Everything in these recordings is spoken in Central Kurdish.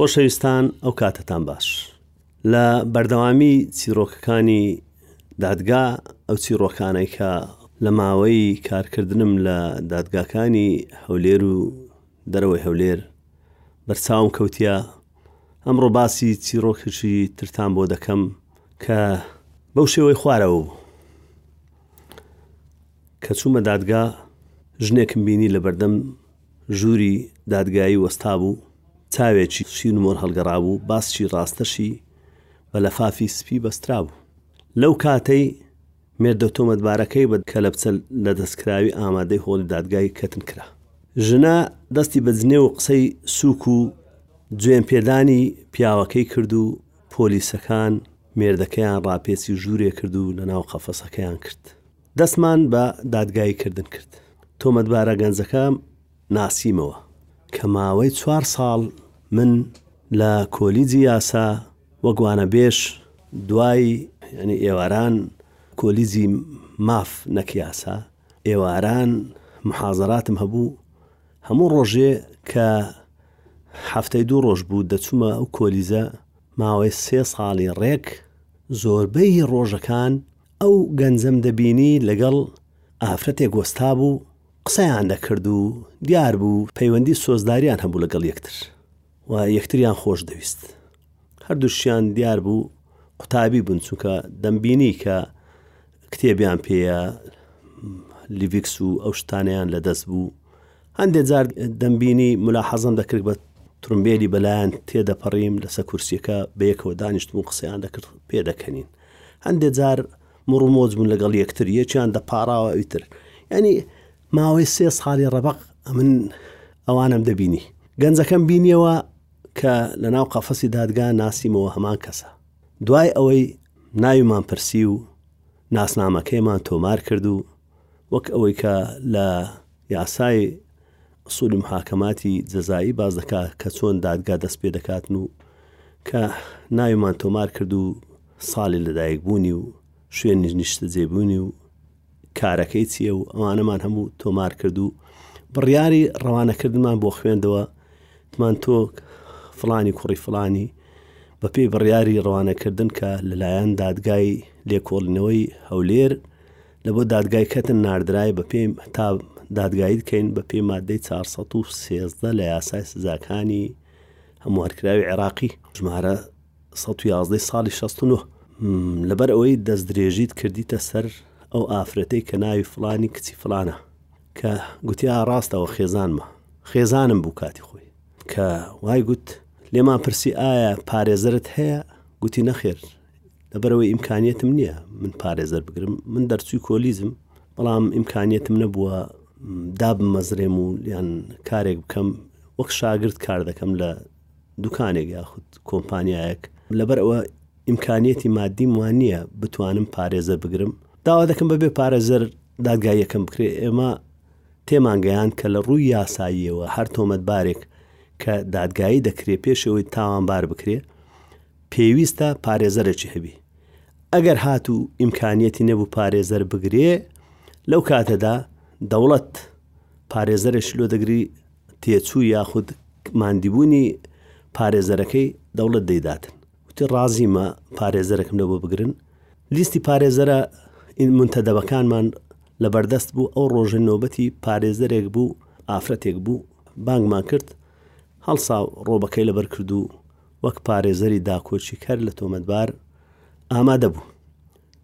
خۆشەویستان ئەو کاتتان باش لە بەردەوامی چیرۆکەکانی دادگا ئەو چیڕۆکانێکە لە ماوەی کارکردنم لە دادگاکانی هەولێر و دەرەوەی هەولێر بەرچاوم کەوتیە ئەمڕۆ باسی چیڕۆکیی ترتان بۆ دەکەم کە بەو شێوەی خوارەوە بوو کە چوومە دادگا ژنێکم بینی لە بەردەم ژووری دادگایی وەستا بوو چاوێکی شین مۆر هەڵگەڕا بوو باسچی ڕاستەشی بە لەفافی سپی بەسترا بوو لەو کاتەی مێردە تۆمەتبارەکەی بە کەلەپچە لەدەستکراوی ئامادەی هۆڵی دادگای کەتن کرا. ژنە دەستی بە جنێو و قسەی سووک و جوێن پێدانی پیاوەکەی کرد و پۆلیسەکان مێردەکەیان ڕاپێچی ژوورێ کرد و لەناو قەفەسەکەیان کرد. دەستمان بە دادگایی کردن کرد. تۆمەتبارە گەنجەکە ناسیمەوە کە ماوەی چوار ساڵ من لە کۆلیجی یاسا وەک وانەبێژ دوای ئێواران کۆلیجی ماف نەک یاسا ئێواران محازەراتم هەبوو هەموو ڕۆژێ کە هەفتەی دوو ڕۆژ بوو دەچوومە ئەو کۆلیزە ماوەی سێ ساڵی ڕێک زۆربەی ڕۆژەکان ئەو گەنجەم دەبینی لەگەڵ ئافرەتێک وەستا بوو قسەیان دەکرد و دیار بوو پەیوەندی سۆزداریان هەبوو لەگەڵ یەکتر و یەکتریان خۆش دەویست. هەردووشیان دیار بوو قوتابی بوون، چونکە دەمبینی کە کتێبیان پێیە، لیڤیکس و ئەو شتانەیان لە دەست بوو. هەندێک جار دەمبینی ملاحەزەم دەکرد بە ترمبێلی بەلایەن تێدەپەڕیم لەسە کورسیەکە بەیەکەوە دانیشتم و قسەیان دەکرد پێدەکەنین. هەندێک جار مڕمۆز بوون لەگەڵ یەکتر یەکیان دەپاراوە ئیتر. ینی ماوەی سێ ساڵی ڕەبق ئەمن ئەوانم دەبینی گەنجەکەم بینیەوە کە لە ناو قەفەسی دادگا ناسیمەوە هەمان کەسە دوای ئەوەی ناویمان پرسی و ناسنامەکەیمان تۆمار کرد و وەک ئەوەی کە لە یاسای سولی محاکەماتی جەزایی باز دەکات کە چۆن دادگا دەست پێ دەکاتن و کە ناویمان تۆمار کرد و ساڵی لەدایک بوونی و شوێنی نیشتە جێبوونی و کارەکەی چییە و ئەوانەمان هەموو تۆمار کرد و بڕیاری ڕەوانەکردمان بۆ خوێندەوە تمان تۆ فلانی کوڕی فلانی بەپێی بڕیاری ڕەوانەکردن کە لەلایەن دادگای لێکۆڵینەوەی هەولێر لە بۆ دادگای کەتن نردرای بە پێی تا دادگایی بکەین بە پێی مادەی 413 لە یاسای سزاکانی هەموارکراوی عێراقی ژمارە سەد و یازدەی ساڵی شەست و نۆ لەبەر ئەوەی دەستدرێژیت کردیتە سەر ئەو ئافرەتەی کە ناوی فلانی کچی فلانە کە گوتیا ڕاستەوە خێزانمە خێزانم بوو کاتی خۆی کە وای گوت لێمان پرسی ئایا پارێزەرت هەیە گوتی نەخێر لەبەرەوەی ئیمکانیتم نییە من پارێزەر بگرم من دەرچووی کۆلیزم بەڵام ئیمکانیتم نەبووە دابمەزرێم و یان کارێک بکەم وەک شاگرد کار دەکەم لە دوکانێک یاخود کۆمپانیایەک لەبەر ئەوە ئیمکانیەتی مادیم وان نییە بتوانم پارێزەر بگرم داوا دەکەم بەبێ پارێزەر دادگاییەکەم بکرێت ئێمە تێمانگەیان کە لە ڕووی یاساییەوە هەر تۆمەتبارێک کە دادگایی دەکرێ پێشەوەی تاوانبار بکرێ پێویستە پارێزەرێکی هەبی ئەگەر هاتوو ئیمکانیەتی نەبوو پارێزەر بگرێ لەو کاتەدا دەوڵەت پارێزەرش لۆ دەگری تێچوو یاخود ماندیبوونی پارێزەرەکەی دەوڵەت دەیداتن وتی ڕازیمە پارێزەرەکم لە بۆ بگرن لیستی پارێزەرە منتەدەبەکانمان لە بەردەست بوو ئەو ڕۆژە نۆبەتی پارێزەرێک بوو ئافرەتێک بوو بانگمان کرد هەڵسا ڕۆبەکەی لەبەر کرد و وەک پارێزەری داکۆچی کەر لە تۆمەتبار ئامادە بوو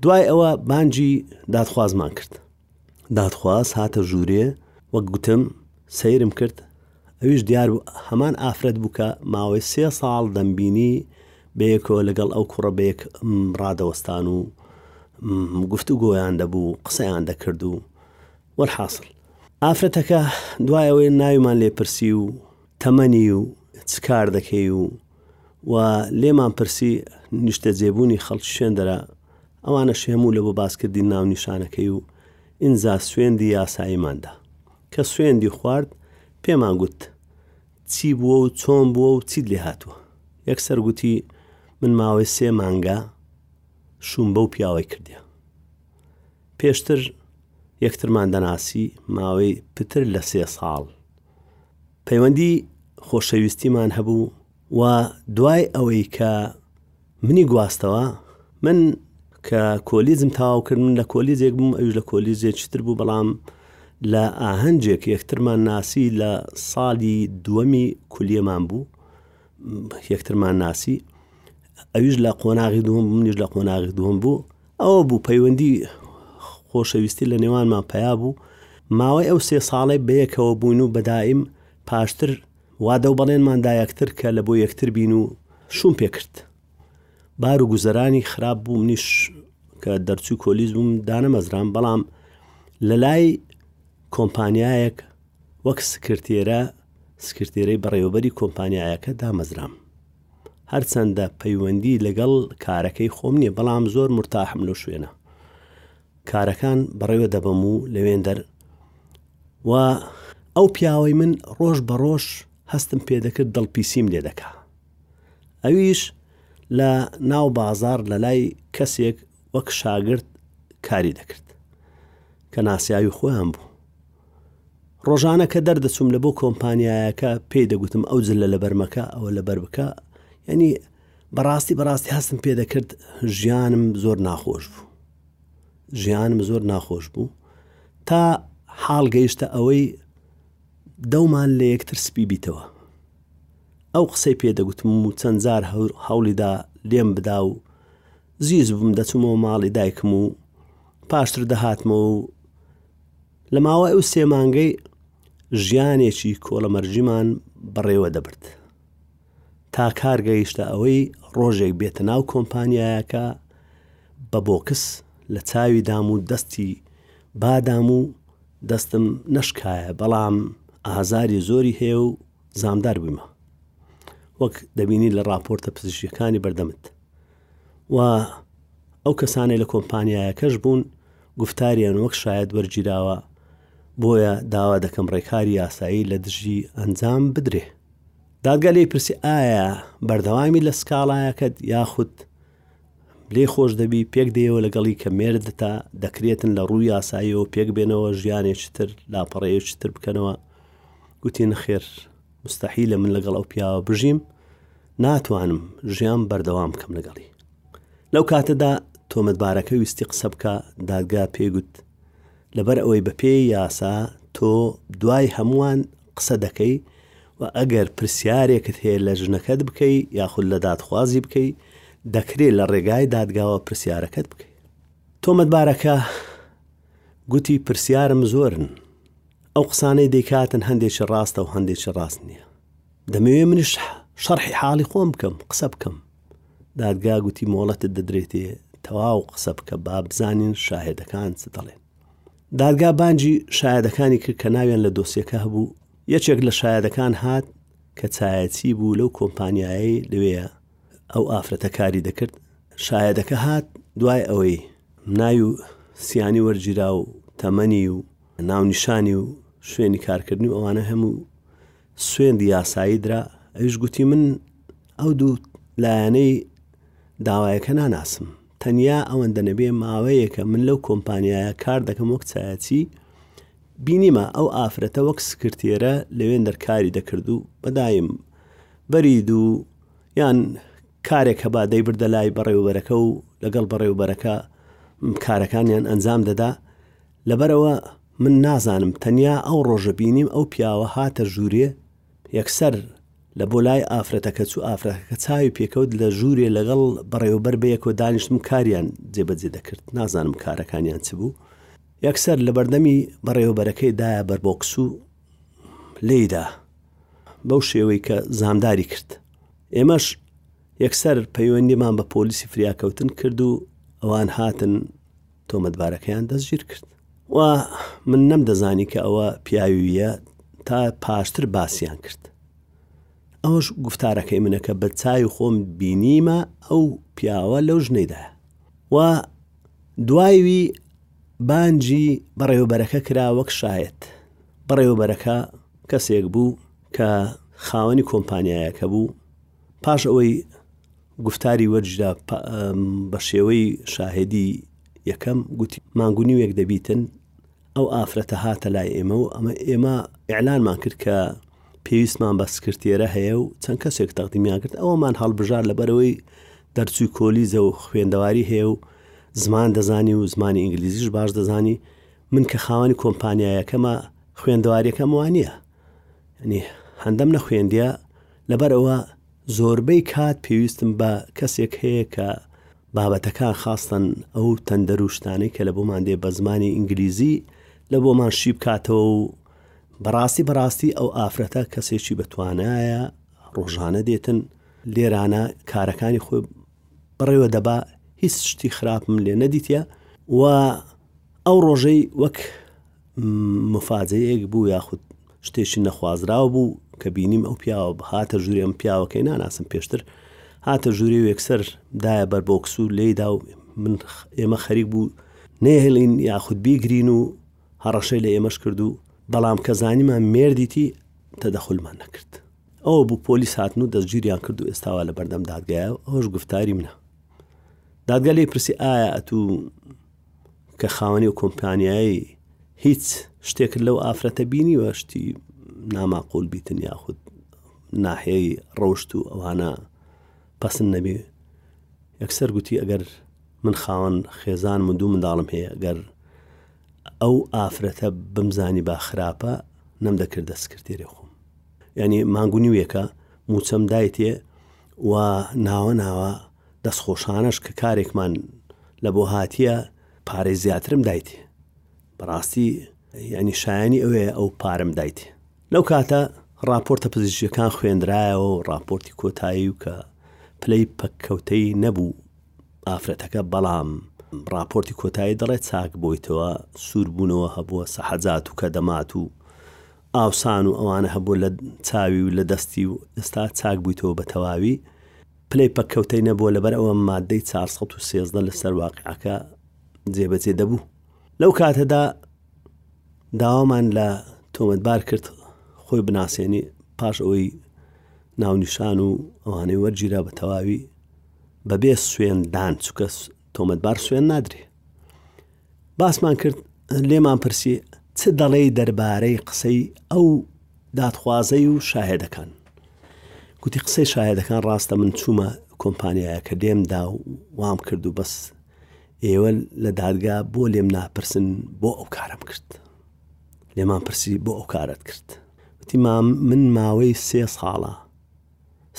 دوای ئەوە بانجی دادخوازمان کرد دادخواز هاتە ژوورێ، وەک گوتم سەیرم کرد، ئەویش دیار بوو هەمان ئافرەت بوو کە ماوەی سێ ساڵ دەمبینی بەیەکەوە لەگەڵ ئەو کوڕە بەیەک ڕادەوەستان و گفتوگۆیان دەبوو قسەیان دەکرد و وەرحاصل ئافرەتەکە دوای ئەوەی ناویمان لێپرسی و تەمەنی و چ کار دەکەی و و لێمان پرسی نیشتەجێبوونی خەڵکی شوێندەرا، ئەوانەش هەموو لە بۆ باسکردنی ناونیشانەکەی و ئینجا سوێندی یاساییمان دا. کە سوێندی خوارد، پێمان گوت چی بووە و چۆن بووە و چیت لێ هاتووە. یەکسەر گوتی من ماوەی سێ مانگە شووم بەو پیاوەی کردیە. پێشتر یەکترمان دەناسی ماوەی پتر لە سێ ساڵ. پەیوەندی خۆشەویستیمان هەبوو و دوای ئەوەی کە منی گواستەوە من کە کۆلیزم تاو کرد من لە کۆلیزێک بووم ئەوش لە کۆلیزێکی تر بوو بەڵام لە ئاهەنجێک یەکترمان ناسی لە ساڵی دووەمی کولیەمان بوو یەکترمان ناسی ئەویش لە قۆناغی دووەم منیش لە قۆناغی دووەم بوو ئەوە بوو پەیوەندی خۆشەویستی لە نێوانمان پەیا بوو، ماوەی ئەو سێ ساڵەی بەیەکەوە بووین و بەدایم پاشتر وادەو بەڵێنمان دا یەکتر کە لە بۆ یەکتر بین و شووم پێ کرد. بار و گوزەرانی خراپ بوو منیش کە دەرچووی کۆلیز بووم دانەمەزرام بەڵام لە لای کۆمپانیایەک وەک سکرتێرە سکرتێرەی بەڕێوەبەری کۆمپانیایەکە دامەزرام. هەرچەندە پەیوەندی لەگەڵ کارەکەی خۆم نییە بەڵام زۆر مرتاحم لەو شوێنە کارەکان بەڕێوە دەبەم و لەوێندەر و ئەو پیاوەی من ڕۆژ بە ڕۆژ هەستم پێدەکرد دڵپیسیم لێ دەکا ئەویش لە ناو بازار لە لای کەسێک وەک شاگرد کاری دەکرد کە ناسیاوی خۆیان بوو ڕۆژانە کە دەردەچوم لە بۆ کۆمپانیایەکە پێی دەگوتم ئەو جلە لە بەرمەکە ئەوە لەبەر بکە ینی بەڕاستی بەڕاستی هەستم پێ دەکرد ژیانم زۆر ناخۆش بوو ژیانم زۆر ناخۆش بوو تا حاڵ گەیشتە ئەوەی دەومان لە یەکتر سپی بیتەوە ئەو قسەی پێ دەگوتم و چەند جار هەوڵیدا لێم بدا و زیز بووم دەچوومەوە ماڵی دایکم و پاشتر دەهاتمەوە و لە ماوەی ئەو سێ مانگەی ژیانێکی کۆڵەمەرجیمان بەڕێوە دەبرد تا کارگەیشتە ئەوەی ڕۆژێک بێتە ناو کۆمپانیایەکە بە بۆکس لە چاوی دام و دەستی بادام و دەستم نەشکایە بەڵام ئازاری زۆری هەیە و زامدار بوومە وەک دەبینی لە راپۆرتە پزیشکەکانی بەردەمت و ئەو کەسانەی لە کۆمپانیایەکەش بوون گفتاریان وەک شایەت وەرگیراوە بۆیە داوا دەکەم ڕێکاری یاسایی لە دژی ئەنجام بدرێ دادگا لێی پرسی ئایا بەردەوامی لە سکاڵایەکەت یاخود لێ خۆش دەبی پێک دەیەوە لەگەڵی کە مێردتا دەکرێتن لە ڕووی یاساییەوە پێک بێنەوە ژیانێکتر لاپەڕەیەکتر بکەنەوە گوتی نەخێر مستەحیلە من لەگەڵ ئەو پیاوە بژیم ناتوانم ژیان بەردەوام بکەم لەگەڵی لەو کاتەدا تۆمەتبارەکە ویستی قسە بکە دادگا پێگوت لەبەر ئەوەی بە پێی یاسا تۆ دوای هەمووان قسە دەکەی و ئەگەر پرسیارێکت هەیە لە ژنەکەت بکەی یاخود لە دادخوازی بکەی دەکرێت لە ڕێگای دادگاوە پرسیارەکەت بکەیت تۆمەتبارەکە گوتی پرسیارم زۆرن، ئەو قسانەی دەیکاتن هەندێکی ڕاستە و هەندێکی ڕاست نییە. دەمەوێ منیش شەرحی حاڵی خۆم بکەم، قسە بکەم. دادگا گوتی مۆڵەتت دەدرێتێ تەواو قسە بکە با بزانین شاهێدەکان چ دەڵێن. دادگا بانجی شایەدەکانی کرد کە ناویان لە دۆسیەکە هەبوو یەکێک لە شایەدەکان هات کە چایەچی بوو لەو کۆمپانیایەی لەوێ ئەو ئافرەتە کاری دەکرد شایەدەکە هات دوای ئەوەی ناوی و سیانی وەرگیرا و تەمەنی و ناونیشانی و شوێنی کارکردنی و ئەوانە هەموو سوێندی یاسایی درا ئەوش گوتی من ئەو دوو لایەنەی داوایەکە ناناسم تەنیا ئەوەن دەنەبێ ماوەیەکە من لەو کۆمپانیایە کار دەکەم وەک چایەتی بینیمە ئەو ئافرەتە وەک سکرتێرە لەوێن دەرکاری دەکرد و بەدایم بەرید و یان کارێک هەبا دەیبردە لای بەڕێوبەرەکە و لەگەڵ بەڕێوبەرەکە کارەکانیان ئەنجام دەدا لەبەرەوە من نازانم تەنیا ئەو ڕۆژە بینیم ئەو پیاوە هاتە ژوورێ یەکسەر لە بۆ لای ئافرەتەکە چوو ئافرەتەکە چاوی پێکەوت لە ژوورێ لەگەڵ بەڕێوەبەر بەیەکەوە دانیشتم کاریان جێبەجێ دەکرد نازانم کارەکانیان چ بوو یەکسەر لە بەردەمی بەڕێوەبەرەکەی دایە بەربۆکس و لێیدا بەو شێوەی کە زامداری کرد ئێمەش یەکسەر پەیوەندیمان بە پۆلیسی فریاکەوتن کرد و ئەوان هاتن تۆمەتبارەکەیان دەستگیر کرد و من نەمدەزانی کە ئەوە پیاویە تا پاشتر باسییان کرد ئەوش گفتارەکەی منەکە بە چای خۆم بینیمە ئەو پیاوە لەو ژنەیدا و دوایوی بانگی بەڕێوەبەرەکە کرا وەک شایەت، بەڕێوەبەرەکە کەسێک بوو کە خاوەنی کۆمپانیایەکە بوو، پاش ئەوەی گوفتاری وەرگیرا بە شێوەی شاهێدی یەکەم گوتی مانگو نیوێک دەبیتن ئەو ئافرەتە هاتە لای ئێمە و ئەمە ئێمە ئەلانمان کرد کە پێویستمان بە سکرتێرە هەیە و چەند کەسێک تەقدیمیان کرد ئەومان هەڵبژار لەبەرەوەی دەرچووی کۆلیزە و خوێندەواری هەیە و زمان دەزانی و زمانی ئینگلیزیش باش دەزانی من کە خاوەنی کۆمپانیایەکەمە خوێندەواریەکەم وانە ینی هەندەم نەخوێندە لەبەر ئەوە زۆربەی کات پێویستم بە کەسێک هەیە کە بابەتەکان خاستن ئەو تەندەروشتانەی کە لە بۆمان دێ بە زمانی ئینگلیزی لە بۆمان شی بکاتەوە و بەڕاستی بەڕاستی ئەو ئافرەتە کەسێکی بەتوانایە ڕۆژانە دێتن لێرانە کارەکانی خۆی بەڕێوە دەبا هیچ شتی خراپم لێ نەدیتە و ئەو ڕۆژەی وەک مفاجەیەک بوو یاخود شتێکی نەخوازراوە بوو کە بینیم ئەو پیاوە هاتە ژووری ئەم پیاوەکەی ناناسم پێشتر هاتە ژووری وێکسەر دایە بەر بۆکس و لێدا و من ئێمە خەریک بوو نێهێڵین یاخود بیگرین و هەڕەشەی لە ئێمەش کرد و بەڵام کە زانیمان مێردیتی تەدەخلمان نەکرد ئەوە بوو پۆلیس هاتن و دەستگیریان کرد و ئێستاوا لە بەردەم دادگایە ئەوش گفتاری منە دادگا لی پرسی ئایا ئەتوو کە خاوەنی و کۆمپانیایی هیچ شتێکت لەو ئافرەتە بینی وەشتی ناماقول بیتن یاخود ناحەیەی ڕەوشت و ئەوانە پسند نەبێ یەکسەر گوتی ئەگەر من خاوەن خێزان من دوو منداڵم هەیە گەر ئەو ئافرەتە بمزانی با خراپە نەم دەکردە سکرتێری خۆم یانی مانگ و نیوێکە موچەم دایتێ و ناوە ناوە دەست خۆشانەش کە کارێکمان لە بۆ هاتیە پارەی زیاترم دایتێ بەڕاستی یعنی شایانی ئەوێ ئەو پارم دایتێ لەو کاتە ڕاپۆرتە پزیشکەکان خوێندرایەوە و ڕاپۆرتی کۆتایی و کە پلەی پەککەوتەی نەبوو ئافرەتەکە بەڵام ڕاپۆرتی کۆتایی دەڵێت چاک بۆیتەوە سووربوونەوە هەبووە سەحەجات و کە دەمات و ئاوسان و ئەوانە هەبووە لە چاوی و لە دەستی و ئێستا چاک بوویتەوە بە تەواوی پلەی پەککەوتەی نەبووە لەبەر ئەوە ماددەی چار سەد و سێزدە لەسەر واقیعەکە جێبەجێ دەبوو لەو کاتەدا داوامان لە تۆمەتبار کرد خۆی بناسێنی پاش ئەوەی ناونیشان و ئەوانەی وەرگیرا بە تەواوی بەبێ سوێندان چکە تۆمەتبار سوێن نادرێ باسمان کرد لێمان پرسی چ دەڵێی دەربارەی قسەی ئەو دادخوازەی و شاهێدەکان گوتی قسەی شاهێدەکان ڕاستە من چوومە کۆمپانیایەکە لێم دا و وام کرد و بەس ئێوە لە دادگا بۆ لێم ناپرسن بۆ ئەو کارم کرد لێمان پرسی بۆ ئەو کارت کرد وتی مام من ماوەی سێ ساڵە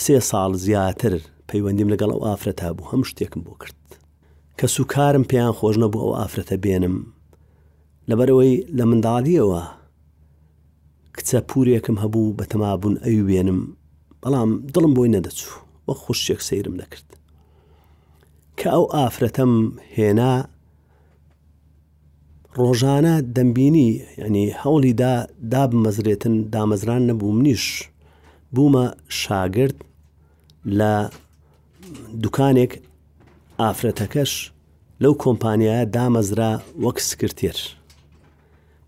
سێ ساڵ زیاتر پەیوەندیم لەگەڵ ئەو ئافرەت هەبوو هەم شتێکم بۆ کرد کەسوکارم پێیان خۆش نەبوو ئەو ئافرەتە بێنم، لەبەرئەوەی لە منداڵییەوە کچە پوورێکم هەبوو بەتەمابوون ئەیوێنم، بەڵام دڵم بۆی نەدەچوو، وەک خوشکێک سەیرم دەکرد. کە ئەو ئافرەتەم هێنا، ڕۆژانە دەمبینی یعنی هەوڵی دا دابمەزرێتن دامەزران نەبوو منیش بوومە شاگرد لە دوکانێک ئافرەتەکەش لەو کۆمپانیایە دامەزرا وەک سکرتێر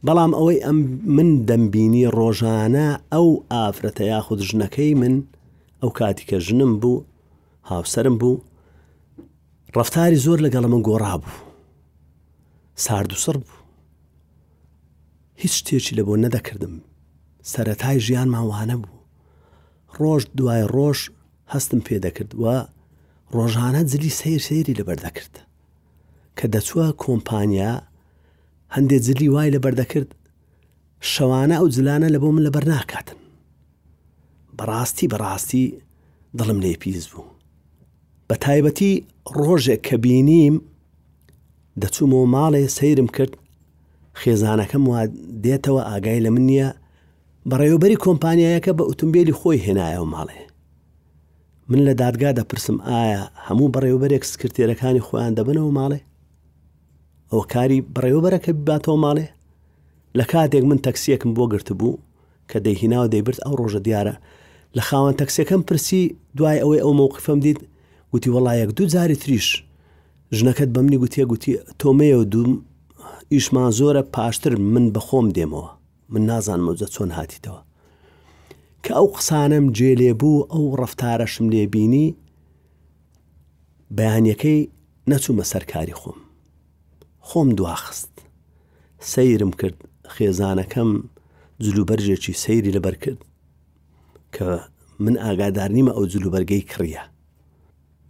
بەڵام ئەوەی ئەم من دەمبینی ڕۆژانە ئەو ئافرەتە یاخود ژنەکەی من ئەو کاتیکە ژنم بوو هاوسرم بوو ڕفتاری زۆر لەگەڵ من گۆڕا بوو سارد و سڕ بوو هیچ شتێکی لە بۆ نەدەکردم سەتای ژیانمان وانە بوو ڕۆژ دوای ڕۆژ هەستم پێ دەکرد و ڕۆژانە جلی سەیر سەیری لەبەر دەکرد. کە دەچووە کۆمپانیا هەندێ جلی وای لەبەر دەکرد شەوانە ئەو جلانە لە بۆ من لەبەر ناکاتن. بەڕاستی بەڕاستی دڵم لێ پیس بوو. بە تایبەتی ڕۆژێک کە بینیم دەچوومەوە ماڵێ سەیرم کرد خێزانەکەم وا دێتەوە ئاگای لە من نییە بەڕێوەبەری کۆمپانیایەکە بە ئوتومبیلی خۆی هێنایەوە ماڵێ من لە دادگا دەپرسم ئایا هەموو بەڕێوبەرێک سکرتێرەکانی خۆیان دەبنەوە ماڵێ ئەوە کاری بەڕێوبەرەکە باتەوە ماڵێ لە کاتێک من تەکسیەکم بۆ گرت بوو کە دەیهیناو دەیبرد ئەو ڕۆژە دیارە لە خاوەن تەکسەکەم پرسی دوای ئەوەی ئەو مووقفم دیت گوتی وڵایەک دوو جاری تریش ژنەکەت بەمنی گوتیە گوتی تۆمەیە و دوم ئیشمان زۆرە پاشتر من بەخۆم دێمەوە من نازانم ئەوجە چۆن هاتیتەوە کە ئەو قسانم جێ لێ بوو ئەو ڕفتارەشم لێ بینی بەیانەکەی نەچوومە سەرکاری خۆم خۆم دواخست سەیرم کرد خێزانەکەم جلوبەرجێکی سەیری لەبەر کرد کە من ئاگادار نیمە ئەو جلوبەرگەی کڕە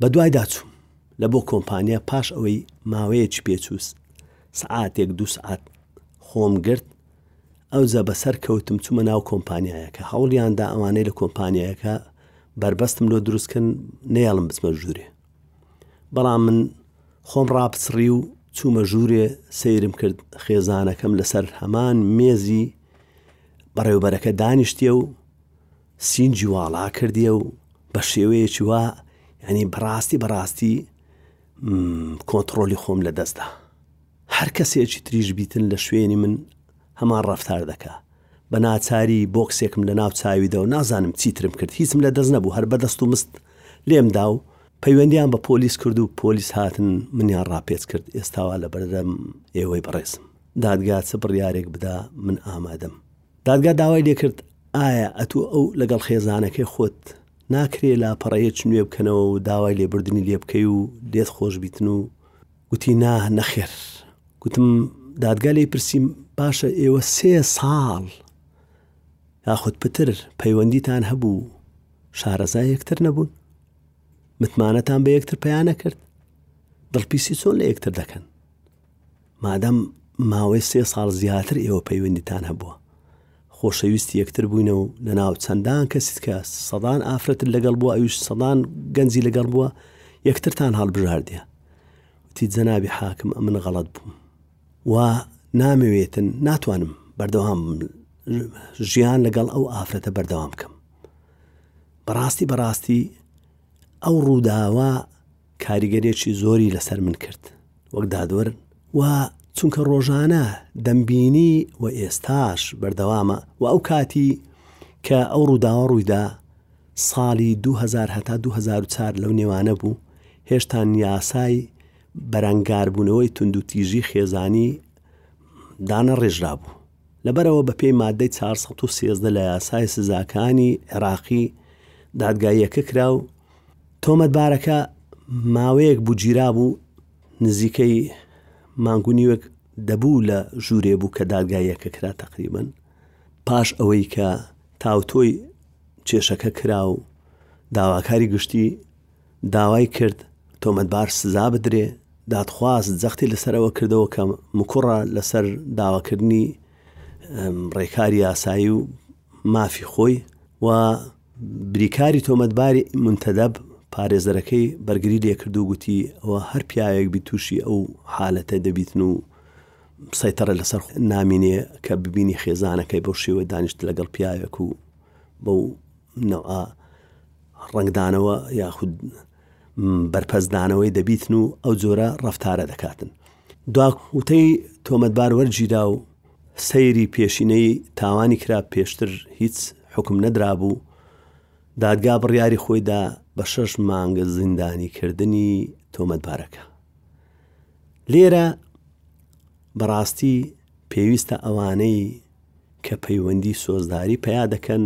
بەدوایدا چووم لە بۆ کۆمپانیا پاش ئەوەی ماوەیەکی پێچووس سەعاتێک دوو سەعات خۆم گرت ئەوجا بەسەر کەوتم چوومە ناو کۆمپانیایەکە هەوڵیاندا ئەوانەی لە کۆمپانیایەکە بەربەستم لۆ دروستکن نێڵم بچمە ژوورێ بەڵام من خۆم ڕاپچڕی و چوومە ژوورێ سەیرم کرد خێزانەکەم لەسەر هەمان مێزی بەڕێوبەرەکە دانیشتێ و سینگی واڵا کردیە و بە شێوەیەکی وا یعنی بەڕاستی بەڕاستی کۆنتڕۆلی خۆم لە دەستدا هەر کەسێکی تریش بیتن لە شوێنی من هەمان ڕفتار دەکا بە ناچاری بۆکسێکم لە ناو چاویدا و نازانم چیترم کرد هیچم لە دەست نەبوو هەر بەدەست و مست لێمدا و پەیوەندیان بە پۆلیس کرد و پۆلیس هاتن منیان ڕاپێچ کرد ئێستاوا لە بەردەم ئێوەی بەڕێزم دادگا چ بڕیارێک بدا من ئامادەم دادگا داوای لێکرد، ئایا ئەتو ئەو لەگەڵ خێزانەکەی خۆت ناکرێ لاپەڕە H نوێ بکەنەوە و داوای لێبوردنی لێ بکەی و لێت خۆش بیتن و گوتی نا نەخێر گوتم دادگا لێی پرسیم باشە ئێوە سێ ساڵ یاخود پتر پەیوەندیتان هەبوو شارەزا یەکتر نەبوون متمانەتان بە یەکتر پیا نەکرد دڵپیسی چۆن لە یەکتر دەکەن مادام ماوەی سێ ساڵ زیاتر ئێوە پەیوەندیتان هەبووە، خۆشەویستی یەکتر بووینە و لەناو چەندان کەسیت کە سەدان ئافرەتت لەگەڵ بووە ئەویش سەدان گەنجی لەگەڵ بووە یەکترتان هەڵبژاردیە. وتی، جەنابی حاکم ئەمن غەڵەت بووم و نامەوێتن ناتوانم بەردەوام ژیان لەگەڵ ئەو ئافرەتە بەردەوام بکەم. بەڕاستی بەڕاستی ئەو ڕووداوە کاریگەریەکی زۆری لەسەر من کرد وەک دادوەر و چونکە ڕۆژانە دەمبینی و ئێستاش بەردەوامە و ئەو کاتی کە ئەو ڕووداوە ڕوویدا ساڵی 2000 هەتا 2004 لەو نێوانە بوو هێشتان یاسای بەرەنگاربوونەوەی توندوتیژی خێزانی دانە ڕێژرا بوو لەبەرەوە بە پێی مادەی 413 لە یاسای سزاکانی عێراقی دادگاییەکە کرا و تۆمەتبارەکە ماوەیەک بوو گیرابوو، نزیکەی مانگ و نیوێک دەبوو لە ژوورێ بوو کە دادگاییەکە کرا تەقریبەن پاش ئەوەی کە تاوتۆی کێشەکە کرا و داواکاری گشتی داوای کرد تۆمەتبار سزا بدرێ دادخواست جەختی لەسەرەوە کردەوە کە مکوڕە لەسەر داواکردنی ڕێکاری یاسایی و مافی خۆی و بریکاری تۆمەتباری مونتەدەب پارێزەرەکەی بەرگری لێکرد و گوتی ئەوە هەر پیاوێک بی تووشی ئەو حالەتە دەبیتن و سەیتەڕە لەسەر نامینێ کە ببینی خێزانەکەی بەو شێوە دانیشت لەگەڵ پیاوێک و بەو نەوە ڕنگدانەوە یاخود بەرپەسدانەوەی دەبیتن و ئەو جۆرە ڕفتارە دەکاتن دواوتەی تۆمەتبار وەرگیرا و سەیری پێشینەی تاوانی کرا پێشتر هیچ حوکم نەدرابوو، دادگا بڕیاری خۆی دا بە شەش مانگ زیندانی کردنی تۆمەتبارەکە. لێرە بەڕاستی پێویستە ئەوانەی کە پەیوەندی سۆزداری پیا دەکەن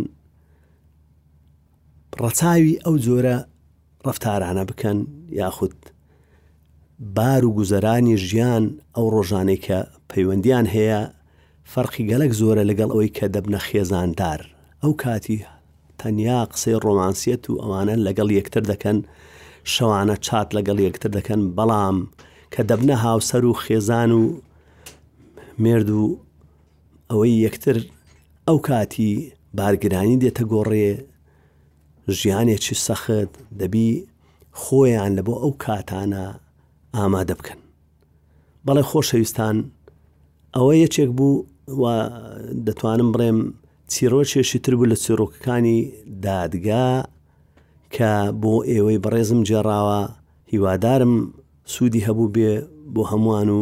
ڕەچاوی ئەو جۆرە ڕەفتارانە بکەن یاخود بار و گوزەرانی ژیان ئەو ڕۆژانەی کە پەیوەندیان هەیە فەرقی گەلک زۆرە لەگەڵ ئەوەی کە دەبنە خێزاندار ئەو کاتی تەنیا قسەی ڕۆمانسیەت و ئەوانە لەگەڵ یەکتر دەکەن شەوانە چات لەگەڵ یەکتر دەکەن بەڵام کە دەبنە هاوسەر و خێزان و مێرد و ئەوەی یەکتر ئەو کاتی بارگرانی دێتە گۆڕێ ژیانێکی سەخت دەبی خۆیان لە بۆ ئەو کاتانە ئامادە بکەن بەڵێ خۆشەویستان ئەوە یەکێک بوو و دەتوانم بڵێم چیرۆکێکی تر بوو لە چیرۆکەکانی دادگا کە بۆ ئێوەی بەڕێزم جێراوە هیوادارم سوودی هەبوو بێ بۆ هەمووان و